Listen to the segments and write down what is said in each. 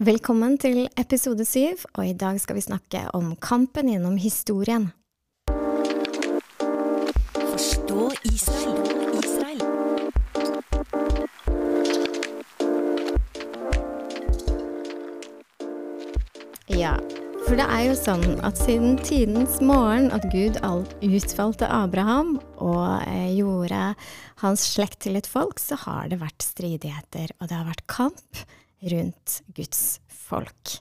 Velkommen til episode syv, og i dag skal vi snakke om kampen gjennom historien. Forstå Israel. Israel. Ja, for det er jo sånn at siden tidens morgen at Gud all- utvalgte Abraham og eh, gjorde hans slekt til et folk, så har det vært stridigheter, og det har vært kamp rundt Guds folk.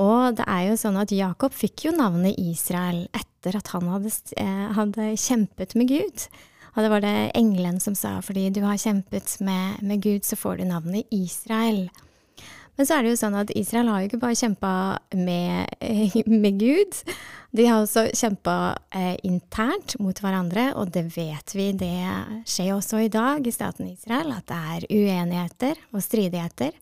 Og det er jo sånn at Jakob fikk jo navnet Israel etter at han hadde, eh, hadde kjempet med Gud. Og det var det engelen som sa, fordi du har kjempet med, med Gud, så får du navnet Israel. Men så er det jo sånn at Israel har jo ikke bare kjempa med, med Gud, de har også kjempa eh, internt mot hverandre, og det vet vi, det skjer også i dag i staten Israel, at det er uenigheter og stridigheter.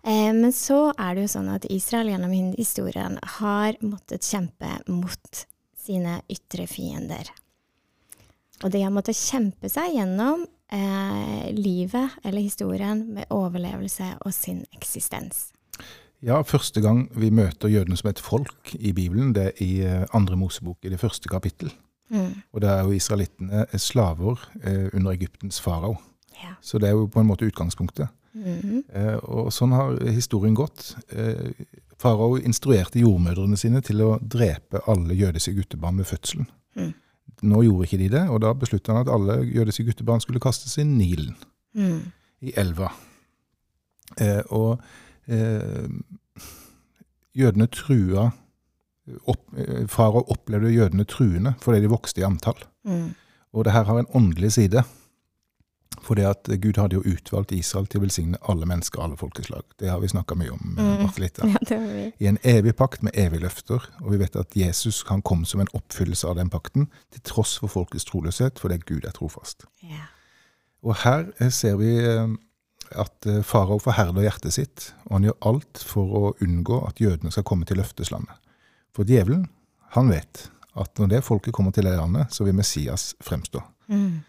Eh, men så er det jo sånn at Israel gjennom historien har måttet kjempe mot sine ytre fiender. Og de har måttet kjempe seg gjennom eh, livet eller historien med overlevelse og sin eksistens. Ja, Første gang vi møter jødene som et folk i Bibelen, det er i eh, andre Mosebok, i det første kapittel. Mm. Og det er jo israelittene slaver eh, under Egyptens farao. Ja. Så det er jo på en måte utgangspunktet. Mm. Eh, og sånn har historien gått. Eh, farao instruerte jordmødrene sine til å drepe alle jødiske guttebarn ved fødselen. Mm. Nå gjorde ikke de det, og da besluttet han at alle jødiske guttebarn skulle kastes i Nilen. Mm. i elva. Eh, og eh, jødene trua opp, eh, Farao opplevde jødene truende fordi de vokste i antall. Mm. Og det her har en åndelig side. Fordi at Gud hadde jo utvalgt Israel til å velsigne alle mennesker, alle folkeslag. Det har vi snakka mye om. eh, Mm. Ja, det. I en evig pakt med evige løfter. Og vi vet at Jesus kan komme som en oppfyllelse av den pakten, til tross for folkets troløshet, fordi Gud er trofast. Ja. Og her eh, ser vi eh, at farao forherder hjertet sitt, og han gjør alt for å unngå at jødene skal komme til løfteslandet. For djevelen, han vet at når det folket kommer til det landet, så vil Messias fremstå. Mm.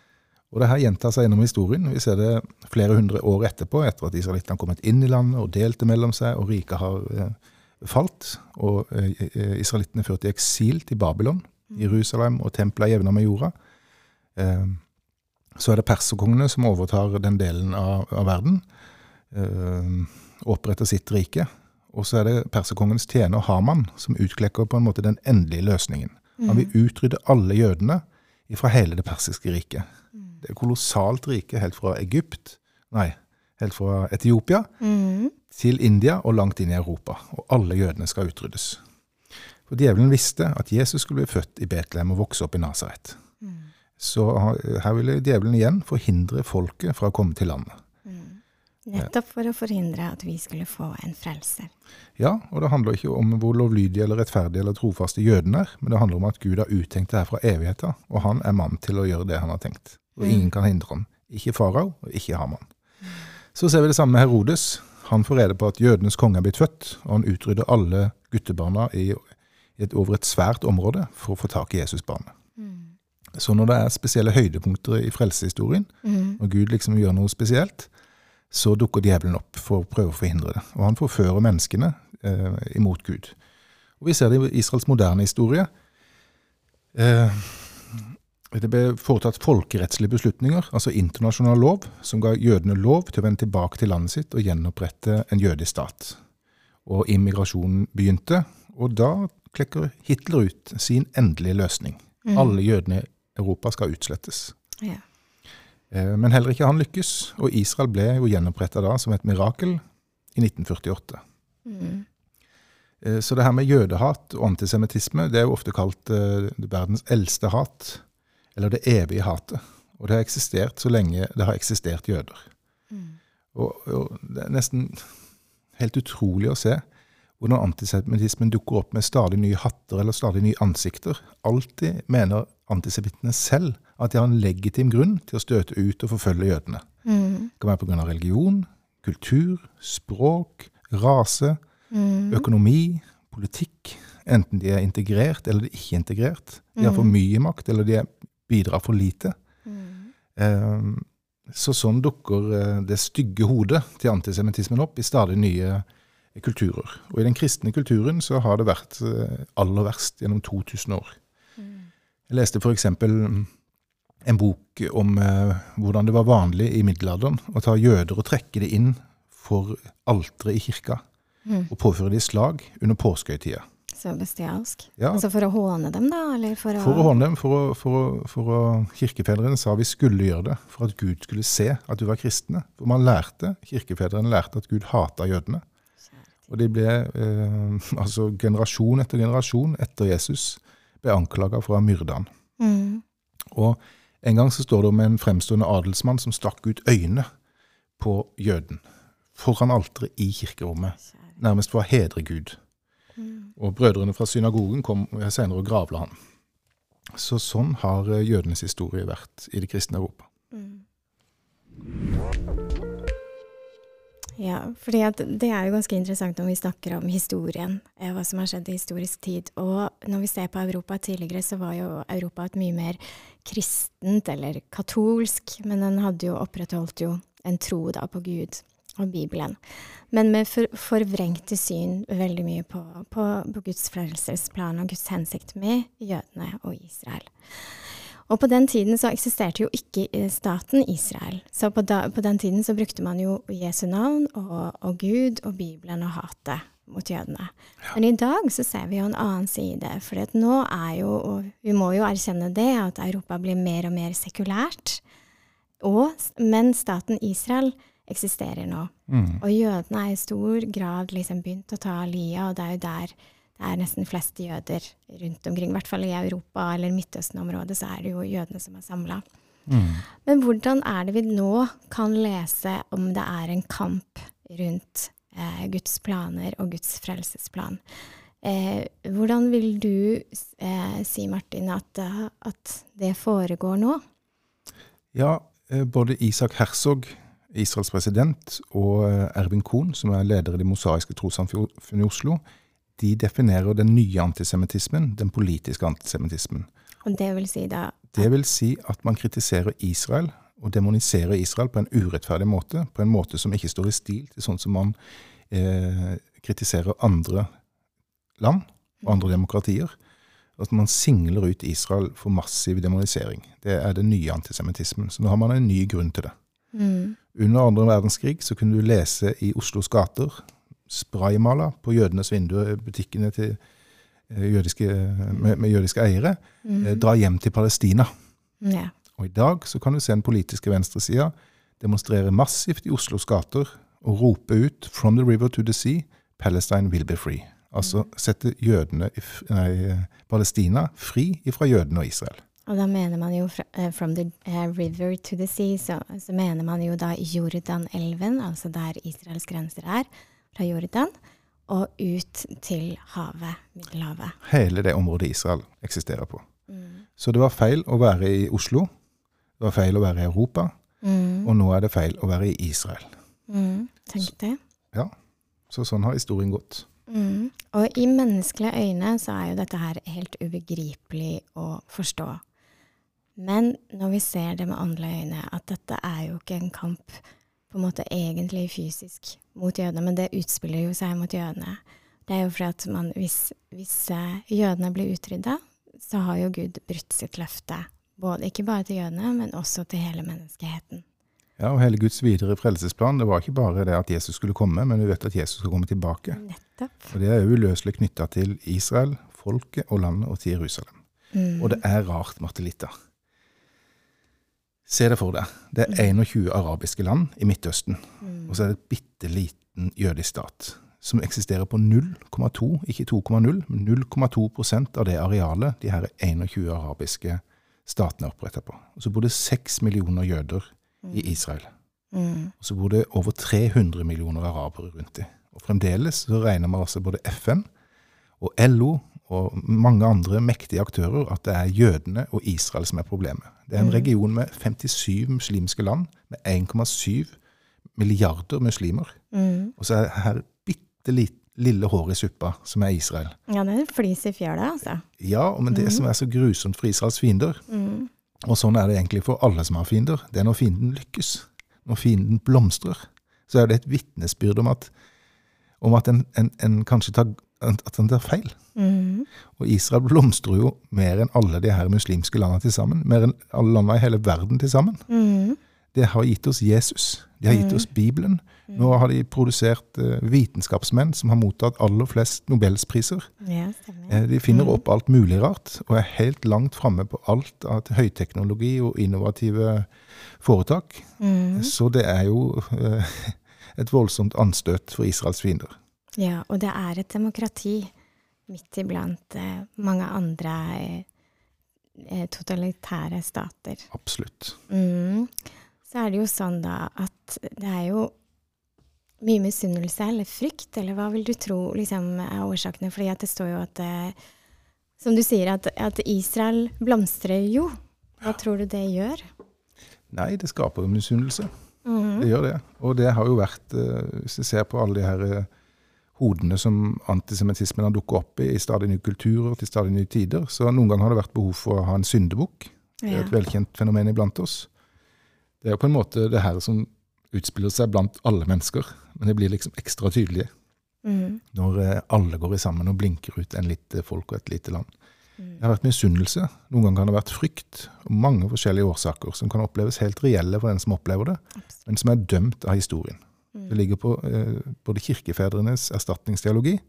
Og det her gjentar seg gjennom historien. Vi ser det flere hundre år etterpå, etter at israelittene har kommet inn i landet og delte mellom seg, og riket har eh, falt. Og eh, eh, israelittene ført i eksil til Babylon, Jerusalem og tempelet er jevna med jorda. Eh, så er det perserkongene som overtar den delen av, av verden, eh, og oppretter sitt rike. Og så er det perserkongens tjener Haman som utklekker på en måte den endelige løsningen. Han vil utrydde alle jødene fra hele det persiske riket. Det er kolossalt rike, helt fra Egypt, nei, helt fra Etiopia Mm. til India og langt inn i Europa. Og alle jødene skal utryddes. For djevelen visste at Jesus skulle bli født i Betlehem og vokse opp i Nasaret. Så her ville djevelen igjen forhindre folket fra å komme til landet. Nettopp for å forhindre at vi skulle få en frelser. Ja, og det handler ikke om hvor lovlydige eller rettferdige eller trofaste jødene er, men det handler om at Gud har uttenkt det her fra evigheten, og han er mann til å gjøre det han har tenkt. Og ingen kan hindre ham. Ikke farao, og ikke Haman. Så ser vi det samme med Herodes. Han får rede på at jødenes konge er blitt født, og han utrydder alle guttebarna i, et, over et svært område for å få tak i Jesusbarnet. Så når det er spesielle høydepunkter i frelsehistorien, Mm. og Gud liksom gjør noe spesielt, så dukker djevelen opp for å prøve å forhindre det. Og han forfører menneskene eh, imot Gud. Og Vi ser det i Israels moderne historie. Eh, det ble foretatt folkerettslige beslutninger, altså internasjonal lov, som ga jødene lov til å vende tilbake til landet sitt og gjenopprette en jødisk stat. Og immigrasjonen begynte, og da klekker Hitler ut sin endelige løsning. Alle jødene i Europa skal utslettes. Ja. Eh, Men heller ikke han lykkes, og Israel ble jo gjenoppretta da som et mirakel i 1948. Mm. Eh, Så det her med jødehat og antisemittisme det er jo ofte kalt eh, verdens eldste hat, eller det evige hatet. Og det har eksistert så lenge det har eksistert jøder. Og, og det er nesten helt utrolig å se hvordan antisemittismen dukker opp med stadig nye hatter eller stadig nye ansikter. Alltid mener antisemittene selv at de har en legitim grunn til å støte ut og forfølge jødene. Mm. Det kan være pga. religion, kultur, språk, rase, Mm. økonomi, politikk. Enten de er integrert eller de er ikke integrert. De har for mye makt eller de er- bidrar for lite. Mm. Eh, Så sånn dukker eh, det stygge hodet til antisemittismen opp i stadig nye kulturer. Og i den kristne kulturen så har det vært eh, aller verst gjennom 2000 år. Jeg leste f.eks. en bok om eh, hvordan det var vanlig i middelalderen å ta jøder og trekke det inn for alteret i kirka, og påføre de slag under påskehøytida. Så bestialsk. Ja. Altså for å håne dem, da? Eller for å, For å håne dem, for å, for for Kirkefedrene sa vi skulle gjøre det, for at Gud skulle se at du var kristne. For man lærte, kirkefedrene lærte at Gud hata jødene. Og de ble, eh, altså generasjon etter generasjon etter Jesus, ble anklaga for å ha myrda han. Mm. Og en gang så står det om en fremstående adelsmann som stakk ut øynene på jøden foran alteret i kirkerommet, nærmest for å hedre Gud. Og brødrene fra synagogen kom senere og gravla han. Så sånn har eh, jødenes historie vært i det kristne Europa. Ja, for det er jo ganske interessant når vi snakker om historien, eh, hva som har skjedd i historisk tid. Og når vi ser på Europa tidligere, så var jo Europa et mye mer kristent eller katolsk, men den hadde jo opprettholdt jo en tro da på Gud og Bibelen. Men med for, forvrengte syn veldig mye på, på, på Guds frelsesplan og Guds hensikt med jødene og Israel. Og på den tiden så eksisterte jo ikke eh, staten Israel. Så på, da, på den tiden så brukte man jo Jesu navn og, og Gud og Bibelen og hatet mot jødene. Men i dag så ser vi jo en annen side. For nå er jo, og vi må jo erkjenne det, at Europa blir mer og mer sekulært. Og, men staten Israel eksisterer nå. Og jødene er i stor grad liksom begynt å ta lia, og det er jo der det er nesten flest jøder rundt omkring. I hvert fall i Europa eller Midtøsten-området så er det jo jødene som er samla. Men hvordan er det vi nå kan lese om det er en kamp rundt eh, Guds planer og Guds frelsesplan? Eh, hvordan vil du eh, si, Martin, at, eh, at det foregår nå? Ja, eh, både Isak Herzog, Israels president, og eh, Ervin Kohn, som er leder i Det mosaiske trossamfunnet i Oslo, de definerer den nye antisemittismen, den politiske antisemittismen. Og det vil si da Det vil si at man kritiserer Israel og demoniserer Israel på en urettferdig måte, på en måte som ikke står i stil til sånn som man eh, kritiserer andre land og andre demokratier. At man singler ut Israel for massiv demonisering. Det er den nye antisemittismen. Så nå har man en ny grunn til det. mm, Under andre verdenskrig så kunne du lese i Oslos gater spraymala på jødenes vinduer, butikkene til eh, jødiske, med, med jødiske eiere, eh, dra hjem til Palestina. ja. Og i dag så kan du se den politiske venstresida demonstrere massivt i Oslos gater og rope ut 'From the river to the sea, Palestine will be free'. Altså sette jødene nei, Palestina fri ifra jødene og Israel. Og da mener man jo fra, uh, from the uh, river to the sea, så, så mener man jo da Jordanelven, altså der Israels grenser er, fra Jordan, og ut til havet, Middelhavet. Hele det området Israel eksisterer på. Mm. Så det var feil å være i Oslo. Det var feil å være i Europa. Mm. Og nå er det feil å være i Israel. Mm. Tenk det. Ja, Så sånn har historien gått. Mm. Og i menneskelige øyne så er jo dette her helt ubegripelig å forstå. Men når vi ser det med andre øyne, at dette er jo ikke en kamp på en måte egentlig fysisk mot jødene, men det utspiller jo seg mot jødene. Det er jo fordi at man, hvis, hvis eh, jødene blir utrydda, så har jo Gud brutt sitt løfte. Både, ikke bare til jødene, men også til hele menneskeheten. Ja, og Hele Guds videre frelsesplan det var ikke bare det at Jesus skulle komme, men vi vet at Jesus skal komme tilbake. Nettopp. Og Det er uløselig knytta til Israel, folket og landet og til Jerusalem. Mm. Og det er rart, Martelita. Se det for deg. Det er 21 arabiske land i Midtøsten. Og så er det et bitte liten jødisk stat som eksisterer på 0,2, ikke 2,0, men 0,2 prosent av det arealet de her 21 arabiske statene er oppretta på. Og så bor det 6 millioner jøder i Israel. Mm. Og så bor det over 300 millioner arabere rundt dem. Og fremdeles så regner man altså både FN og LO og mange andre mektige aktører at det er jødene og Israel som er problemet. Det er en region med 57 muslimske land med 1,7 milliarder muslimer. Mm. Og så er her bitte lit- lille håret i suppa, som er Israel. Ja, det er en flis i fjæra, altså. Ja, men det som er så grusomt for Israels fiender, Mm. og sånn er det egentlig for alle som har fiender, det er når fienden lykkes. Når fienden blomstrer, så er det et vitnesbyrd om at om at en, en, en kanskje tar, at en tar feil. Mhm. Og Israel blomstrer jo mer enn alle de her muslimske landene til sammen. Mer enn alle landene i hele verden til sammen. Mhm. Det har gitt oss Jesus. De har gitt oss Bibelen. Nå har de produsert eh, vitenskapsmenn som har mottatt aller flest nobelspriser. Ja. Eh, de finner opp alt mulig rart, og er helt langt framme på alt av høyteknologi og innovative foretak. Mm. Så det er jo eh, et voldsomt anstøt for Israels fiender. Ja, og det er et demokrati midt iblant eh, mange andre eh, eh, totalitære stater. Absolutt. Mm. Så er det jo sånn da at det er jo mye misunnelse eller frykt, eller hva vil du tro liksom, er årsakene? Fordi det står jo at eh, Som du sier, at, at Israel blomstrer jo. Hva tror du det gjør? Nei, det skaper misunnelse. Mm -hmm. Det gjør det. Og det har jo vært, eh, hvis vi ser på alle de her eh, hodene som antisemittismen har dukket opp i, i stadig nye kulturer til stadig nye tider, så noen ganger har det vært behov for å ha en syndebukk. Det er et velkjent fenomen iblant oss. Det er jo på en måte det her som utspiller seg blant alle mennesker, men det blir liksom ekstra tydelige mm. når eh, alle går i sammen og blinker ut en lite folk og et lite land. Mm. Det har vært misunnelse, noen ganger har det vært frykt, og mange forskjellige årsaker som kan oppleves helt reelle for den som opplever det, men som er dømt av historien. Mm. Det ligger på eh, både kirkefedrenes erstatningsteologi,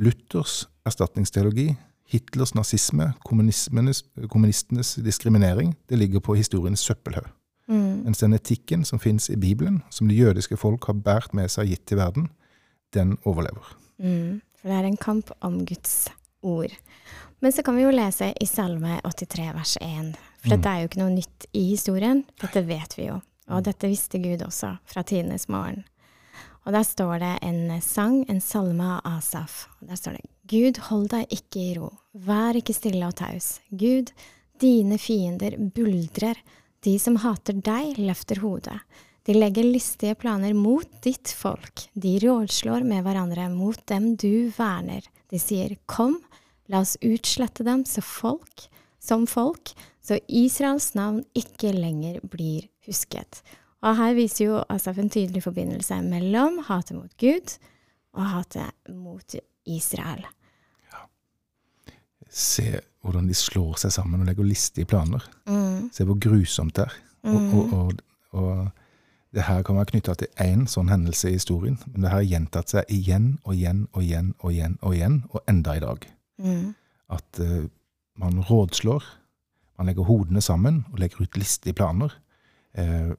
Luthers erstatningsteologi, Hitlers nazisme, kommunistenes diskriminering. Det ligger på historiens søppelhaug. Mm. Mens den etikken som fins i Bibelen, som det jødiske folk har båret med seg og gitt til verden, den overlever. Mm, for det er en kamp om Guds ord. Men så kan vi jo lese i Salme 83 vers 1. For Mm. dette er jo ikke noe nytt i historien. Dette vet vi jo. Og dette visste Gud også fra tidenes morgen. Og der står det en sang, en salme av Asaf. Og der står det Gud, hold deg ikke i ro. Vær ikke stille og taus. Gud, dine fiender buldrer. De som hater deg, løfter hodet. De legger listige planer mot ditt folk. De rådslår med hverandre mot dem du verner. De sier, kom, la oss utslette dem så folk, som folk, så Israels navn ikke lenger blir husket. Og her viser jo Asaf en tydelig forbindelse mellom hatet mot Gud og hatet mot Israel. Ja. Se hvordan de slår seg sammen og legger listige planer. Mm, Se hvor grusomt det er. Og, og, og, og det her kan være knytta til én sånn hendelse i historien, men det har gjentatt seg igjen og igjen og igjen og igjen og igjen, og enda i dag. mm, At uh, man rådslår, man legger hodene sammen og legger ut listige planer eh,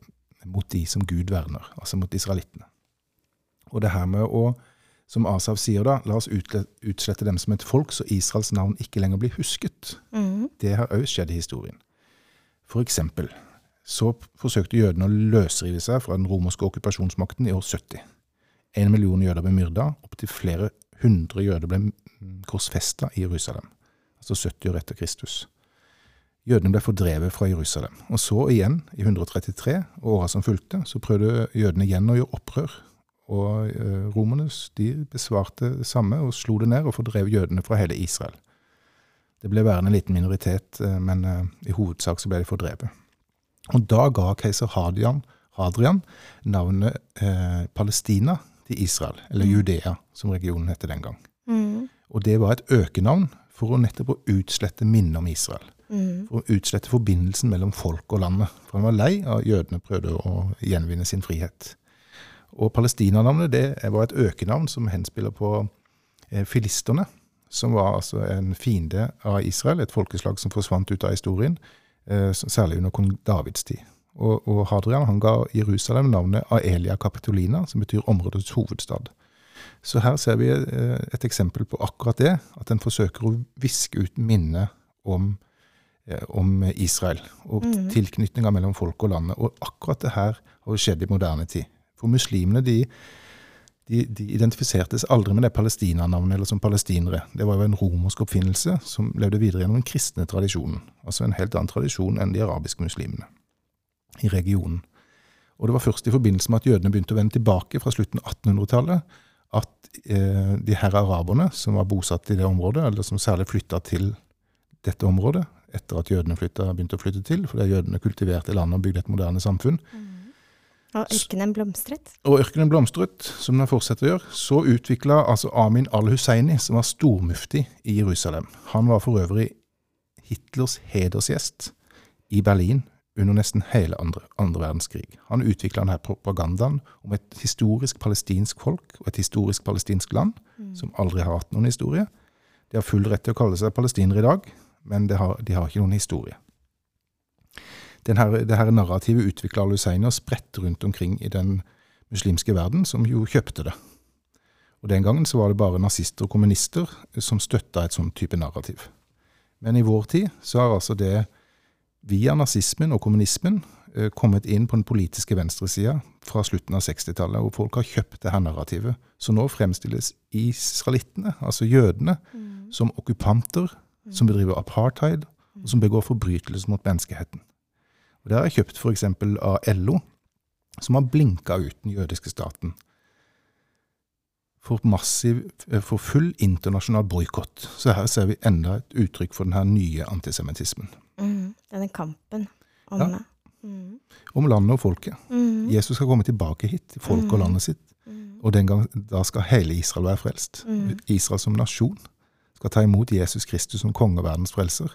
mot de som Gud verner, altså mot israelittene. Og det her med å, som Asav sier da, la oss utslette dem som et folk, så Israels navn ikke lenger blir husket. mm, Det har òg skjedd i historien. For eksempel så forsøkte jødene å løsrive seg fra den romerske okkupasjonsmakten i år 70. En million jøder ble myrda, opptil flere hundre jøder ble korsfesta i Jerusalem. Altså 70 år etter Kristus. Jødene ble fordrevet fra Jerusalem. Og så igjen, i 133, og åra som fulgte, så prøvde jødene igjen å gjøre opprør. Og eh, romerne de besvarte det samme og slo det ned og fordrev jødene fra hele Israel. Det ble værende en liten minoritet, eh, men eh, i hovedsak så ble de fordrevet. Og da ga keiser Hadrian, Hadrian navnet Palestina til Israel, eller Judea, som regionen het den gang. mm, Og det var et økenavn for å nettopp å utslette minnet om Israel. mm, For å utslette forbindelsen mellom folk og landet. For han var lei av at jødene prøvde å gjenvinne sin frihet. Og Palestina-navnet det var et økenavn som henspiller på eh, filisterne, som var altså en fiende av Israel, et folkeslag som forsvant ut av historien, eh, særlig under kong Davids tid. Og, og Hadrian han ga Jerusalem navnet Aelia Capitolina, som betyr områdets hovedstad. Så her ser vi eh, et eksempel på akkurat det, at en forsøker å viske ut minnet om, eh, om Israel, og mm. tilknytninga mellom folk og landet. Og akkurat det her har skjedd i moderne tid. For muslimene de, de, de identifisertes aldri med det Palestina-navnet eller som palestinere. Det var jo en romersk oppfinnelse som levde videre gjennom den kristne tradisjonen. Altså en helt annen tradisjon enn de arabiske muslimene i regionen. Og det var først i forbindelse med at jødene begynte å vende tilbake fra slutten av 1800-tallet, at eh, de her araberne som var bosatt i det området, eller som særlig flytta til dette området, etter at jødene flytta, begynte å flytte til, fordi jødene kultiverte landet og bygde et moderne samfunn, Og ørkenen blomstret. Og ørkenen blomstret, som den fortsetter å gjøre. Så utvikla altså Amin al-Husseini, som var stormufti i Jerusalem. Han var for øvrig Hitlers hedersgjest i Berlin under nesten hele andre, andre verdenskrig. Han utvikla denne propagandaen om et historisk palestinsk folk og et historisk palestinsk land som aldri har hatt noen historie. De har full rett til å kalle seg palestinere i dag, men de har, de har ikke noen historie. Denne, dette narrativet utvikla al-Husseini og spredte rundt omkring i den muslimske verden, som jo kjøpte det. Og Den gangen så var det bare nazister og kommunister som støtta et sånn type narrativ. Men i vår tid så har altså det via nazismen og kommunismen eh, kommet inn på den politiske venstresida fra slutten av 60-tallet, og folk har kjøpt det her narrativet. Så nå fremstilles israelittene, altså jødene, som okkupanter, som bedriver apartheid, og som begår forbrytelser mot menneskeheten. Og Det har jeg kjøpt f.eks. av LO, som har blinka ut den jødiske staten for, massiv, eh, for full internasjonal boikott. Så her ser vi enda et uttrykk for denne nye antisemittismen. Mm. Denne kampen om Ja. Mm. Om landet og folket. Mm. Jesus skal komme tilbake hit, til folk og landet sitt. Mm. Og den gang, da skal hele Israel være frelst. Mm. Israel som nasjon skal ta imot Jesus Kristus som konge og verdens frelser.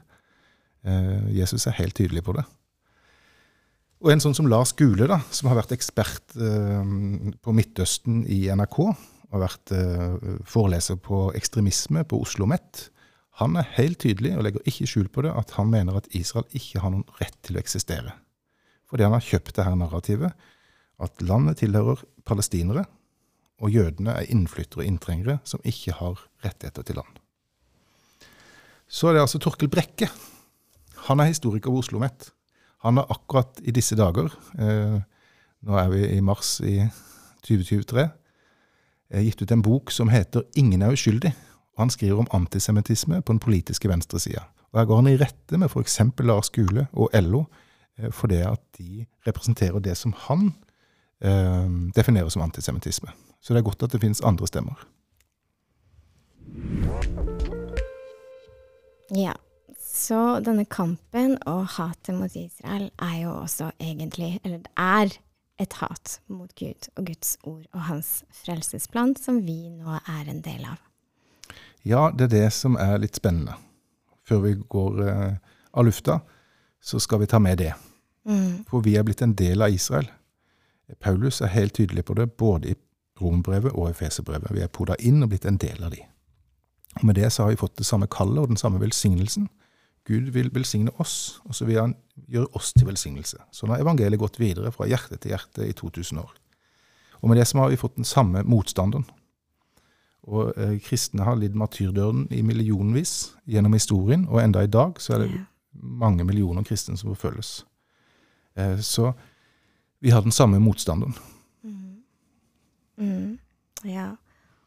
Eh, Jesus er helt tydelig på det. Og en sånn som Lars Gule, da, som har vært ekspert eh, på Midtøsten i NRK, har vært eh, foreleser på ekstremisme på Oslo OsloMet, han er helt tydelig, og legger ikke skjul på det, at han mener at Israel ikke har noen rett til å eksistere. Fordi han har kjøpt det her narrativet, at landet tilhører palestinere, og jødene er innflyttere og inntrengere som ikke har rettigheter til land. Så er det altså Torkel Brekke. Han er historiker ved Oslo OsloMet. Han har akkurat i disse dager, eh, nå er vi i mars i 2023, eh, gitt ut en bok som heter 'Ingen er uskyldig'. Og Han skriver om antisemittisme på den politiske venstresida. Her går han i rette med f.eks. Lars Gule og LO, eh, for det at de representerer det som han eh, definerer som antisemittisme. Så det er godt at det finnes andre stemmer. Ja. Så denne kampen og hatet mot Israel er jo også egentlig, eller det er et hat mot Gud og Guds ord og hans frelsesplan, som vi nå er en del av. Ja, det er det som er litt spennende. Før vi går eh, av lufta, så skal vi ta med det. Mm. For vi er blitt en del av Israel. Paulus er helt tydelig på det, både i Rombrevet og Efeserbrevet. Vi er poda inn og blitt en del av de. Og Med det så har vi fått det samme kallet og den samme velsignelsen. Gud vil velsigne oss, og så vil han gjøre oss til velsignelse. Så nå har evangeliet gått videre fra hjerte til hjerte i 2000 år. Og med det så har vi fått den samme motstanderen. Og eh, kristne har lidd martyrdøden i millionvis gjennom historien, og enda i dag så er det mange millioner kristne som forfølges. Eh, så vi har den samme motstanderen. Mm. Ja.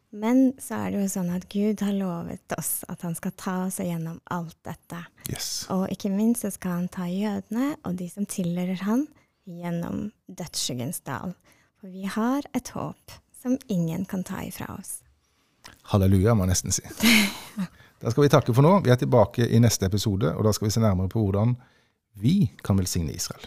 Men så er det jo sånn at Gud har lovet oss at han skal ta oss gjennom alt dette. Yes. Og ikke minst så skal han ta jødene og de som tilhører han, gjennom dødsskyggens dal. For vi har et håp som ingen kan ta ifra oss. Halleluja, må jeg nesten si. Da skal vi takke for nå. Vi er tilbake i neste episode, og da skal vi se nærmere på hvordan vi kan velsigne Israel.